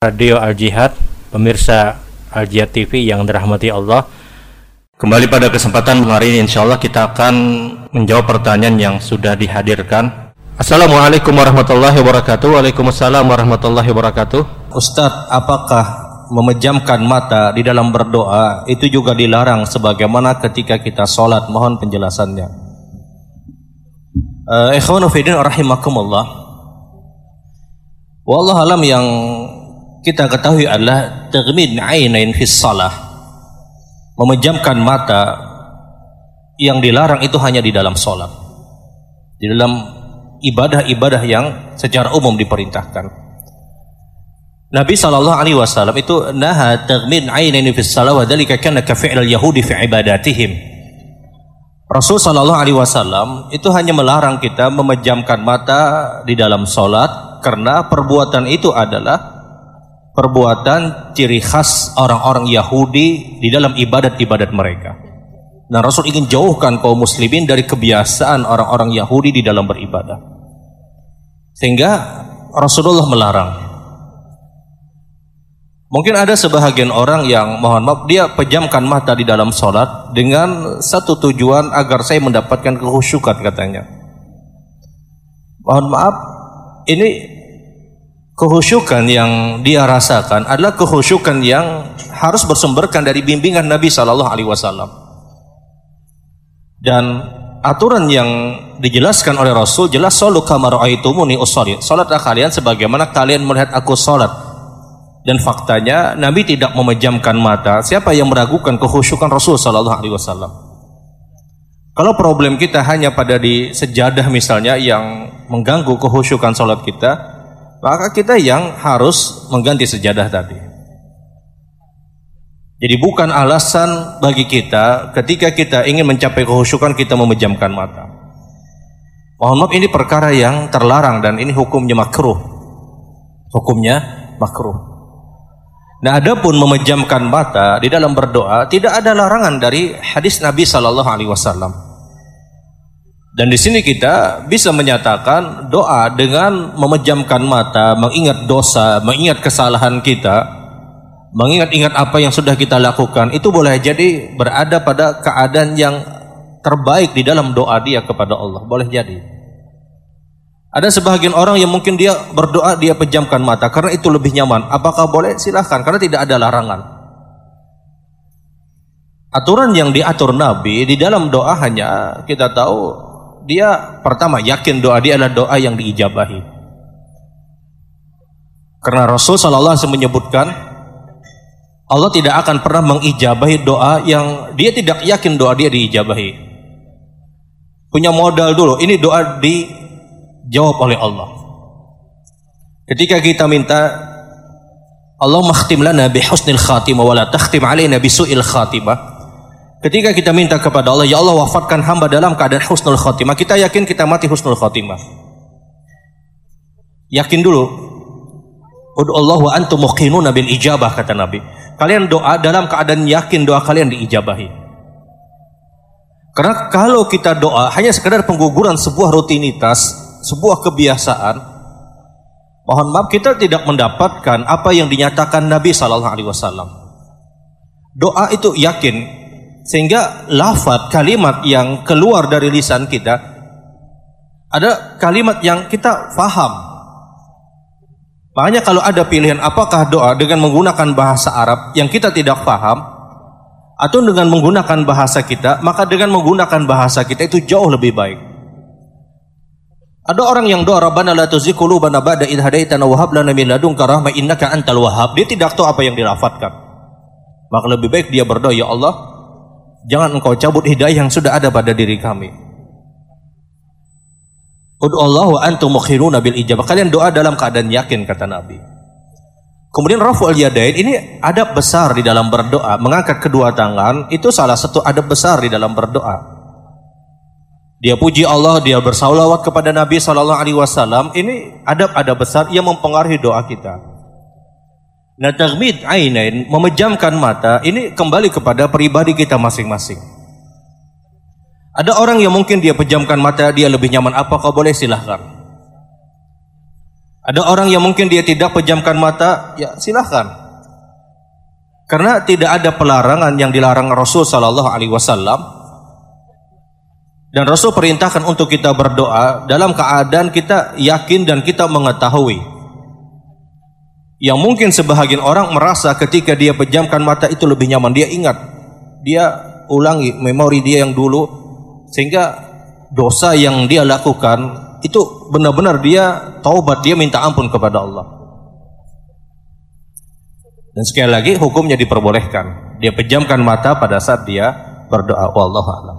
Radio Al Jihad, pemirsa Al Jihad TV yang dirahmati Allah. Kembali pada kesempatan hari ini insya Allah kita akan menjawab pertanyaan yang sudah dihadirkan. Assalamualaikum warahmatullahi wabarakatuh. Waalaikumsalam warahmatullahi wabarakatuh. Ustadz, apakah memejamkan mata di dalam berdoa itu juga dilarang sebagaimana ketika kita sholat? Mohon penjelasannya. Uh, Ikhwanu rahimakumullah. Wallah alam yang kita ketahui adalah termin ainain fis salah. Memejamkan mata yang dilarang itu hanya di dalam sholat. Di dalam ibadah-ibadah yang secara umum diperintahkan. Nabi sallallahu alaihi wasallam itu naha termin ainain fis salah wa dzalika kana ka fi'l yahudi fi ibadatihim. Rasul sallallahu alaihi wasallam itu hanya melarang kita memejamkan mata di dalam sholat karena perbuatan itu adalah perbuatan ciri khas orang-orang Yahudi di dalam ibadat-ibadat mereka. Dan Rasul ingin jauhkan kaum muslimin dari kebiasaan orang-orang Yahudi di dalam beribadah. Sehingga Rasulullah melarang. Mungkin ada sebahagian orang yang mohon maaf dia pejamkan mata di dalam sholat dengan satu tujuan agar saya mendapatkan kehusukan katanya. Mohon maaf, ini kehusyukan yang dia rasakan adalah kehusyukan yang harus bersumberkan dari bimbingan Nabi Shallallahu Alaihi Wasallam. Dan aturan yang dijelaskan oleh Rasul jelas solu kamar aitumuni usoli. Salatlah kalian sebagaimana kalian melihat aku salat. Dan faktanya Nabi tidak memejamkan mata siapa yang meragukan kehusyukan Rasul Shallallahu Alaihi Wasallam. Kalau problem kita hanya pada di sejadah misalnya yang mengganggu kehusyukan salat kita maka kita yang harus mengganti sejadah tadi. Jadi bukan alasan bagi kita ketika kita ingin mencapai kehusukan kita memejamkan mata. Mohon maaf ini perkara yang terlarang dan ini hukumnya makruh. Hukumnya makruh. Nah, adapun memejamkan mata di dalam berdoa tidak ada larangan dari hadis Nabi Shallallahu Alaihi Wasallam. Dan di sini kita bisa menyatakan doa dengan memejamkan mata, mengingat dosa, mengingat kesalahan kita, mengingat-ingat apa yang sudah kita lakukan, itu boleh jadi berada pada keadaan yang terbaik di dalam doa dia kepada Allah. Boleh jadi. Ada sebagian orang yang mungkin dia berdoa dia pejamkan mata karena itu lebih nyaman. Apakah boleh? Silahkan karena tidak ada larangan. Aturan yang diatur Nabi di dalam doa hanya kita tahu dia pertama yakin doa dia adalah doa yang diijabahi. Karena Rasul Shallallahu Alaihi menyebutkan Allah tidak akan pernah mengijabahi doa yang dia tidak yakin doa dia diijabahi. Punya modal dulu, ini doa dijawab oleh Allah. Ketika kita minta Allah makhtim lana bi husnil khatimah wa la takhtim alaina bi su'il khatimah. Ketika kita minta kepada Allah, ya Allah wafatkan hamba dalam keadaan husnul khotimah, kita yakin kita mati husnul khotimah. Yakin dulu. Allah wa antum muqinuna bil ijabah kata Nabi. Kalian doa dalam keadaan yakin doa kalian diijabahi. Karena kalau kita doa hanya sekedar pengguguran sebuah rutinitas, sebuah kebiasaan, mohon maaf kita tidak mendapatkan apa yang dinyatakan Nabi Shallallahu Alaihi Wasallam. Doa itu yakin sehingga lafaz kalimat yang keluar dari lisan kita ada kalimat yang kita faham. Makanya kalau ada pilihan apakah doa dengan menggunakan bahasa Arab yang kita tidak faham atau dengan menggunakan bahasa kita, maka dengan menggunakan bahasa kita itu jauh lebih baik. Ada orang yang doa Rabbana la tuzigh qulubana ba'da idh hadaitana wa hab lana min ladunka rahmah innaka antal wahhab. Dia tidak tahu apa yang dirafatkan. Maka lebih baik dia berdoa, ya Allah, Jangan engkau cabut hidayah yang sudah ada pada diri kami. Ud'allahu antum mukhiruna bil ijabah. Kalian doa dalam keadaan yakin kata Nabi. Kemudian raful yadain ini adab besar di dalam berdoa. Mengangkat kedua tangan itu salah satu adab besar di dalam berdoa. Dia puji Allah, dia bersalawat kepada Nabi Shallallahu Alaihi Wasallam. Ini adab-adab besar yang mempengaruhi doa kita. Nah taghmid ainain, memejamkan mata, ini kembali kepada pribadi kita masing-masing. Ada orang yang mungkin dia pejamkan mata, dia lebih nyaman. Apakah boleh? Silahkan. Ada orang yang mungkin dia tidak pejamkan mata, ya silahkan. Karena tidak ada pelarangan yang dilarang Rasul Sallallahu Alaihi Wasallam. Dan Rasul perintahkan untuk kita berdoa dalam keadaan kita yakin dan kita mengetahui. Yang mungkin sebahagian orang merasa ketika dia pejamkan mata itu lebih nyaman. Dia ingat, dia ulangi memori dia yang dulu sehingga dosa yang dia lakukan itu benar-benar dia taubat, dia minta ampun kepada Allah. Dan sekali lagi hukumnya diperbolehkan. Dia pejamkan mata pada saat dia berdoa. Wallahu a'lam.